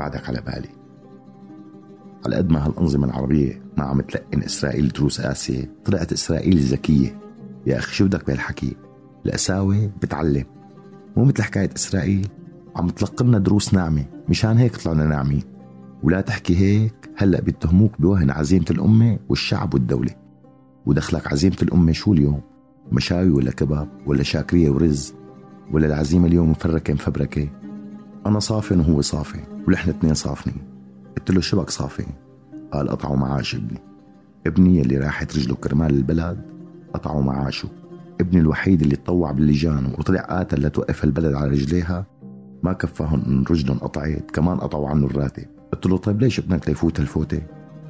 وبعدك على بالي على قد ما هالأنظمة العربية ما عم تلقن إسرائيل دروس قاسية طلعت إسرائيل ذكية. يا أخي شو بدك بهالحكي؟ القساوة بتعلم. مو مثل حكاية إسرائيل عم تلقنا دروس ناعمة. مشان هيك طلعنا ناعمين. ولا تحكي هيك هلأ بيتهموك بوهن عزيمة الأمة والشعب والدولة. ودخلك عزيمة الأمة شو اليوم؟ مشاوي ولا كباب ولا شاكرية ورز ولا العزيمة اليوم مفركة مفبركة؟ أنا صافن وهو صافي ونحن اثنين صافنين. قلت له شبك صافي؟ قال قطعوا معاش ابني. ابني اللي راحت رجله كرمال البلد قطعوا معاشه. ابني الوحيد اللي تطوع باللجان وطلع قاتل لتوقف البلد على رجليها. ما كفاهم إن رجلهم قطعت كمان قطعوا عنه الراتب. قلت له طيب ليش ابنك ليفوت هالفوتة؟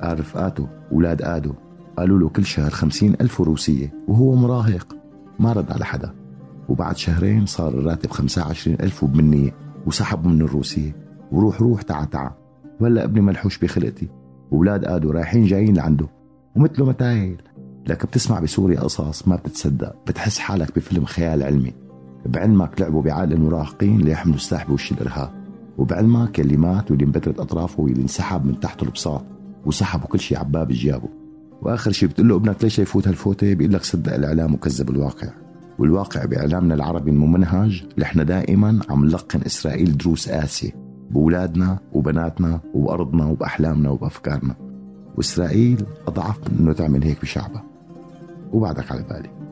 قال رفقاته أولاد آدو. قالوا له كل شهر خمسين ألف روسية وهو مراهق. ما رد على حدا. وبعد شهرين صار الراتب خمسة عشرين ألف وبمنية وسحبوا من الروسية وروح روح تعا تعا. وهلأ ابني ملحوش بخلقتي وولاد آدو رايحين جايين لعنده. ومثله متايل لك بتسمع بسوريا قصص ما بتتصدق بتحس حالك بفيلم خيال علمي. بعلمك لعبوا بعقل المراهقين ليحملوا السلاح بوش الإرهاب. وبعلمك يلي مات واللي انبترت أطرافه واللي انسحب من تحت البساط. وسحبوا كل شيء عباب جيابه وآخر شيء بتقول له ابنك ليش يفوت هالفوتة؟ بيقول لك صدق الإعلام وكذب الواقع. والواقع بإعلامنا العربي الممنهج إحنا دائما عم نلقن إسرائيل دروس قاسية بولادنا وبناتنا وبأرضنا وبأحلامنا وبأفكارنا. وإسرائيل أضعف من إنه تعمل هيك بشعبها. وبعدك على بالي.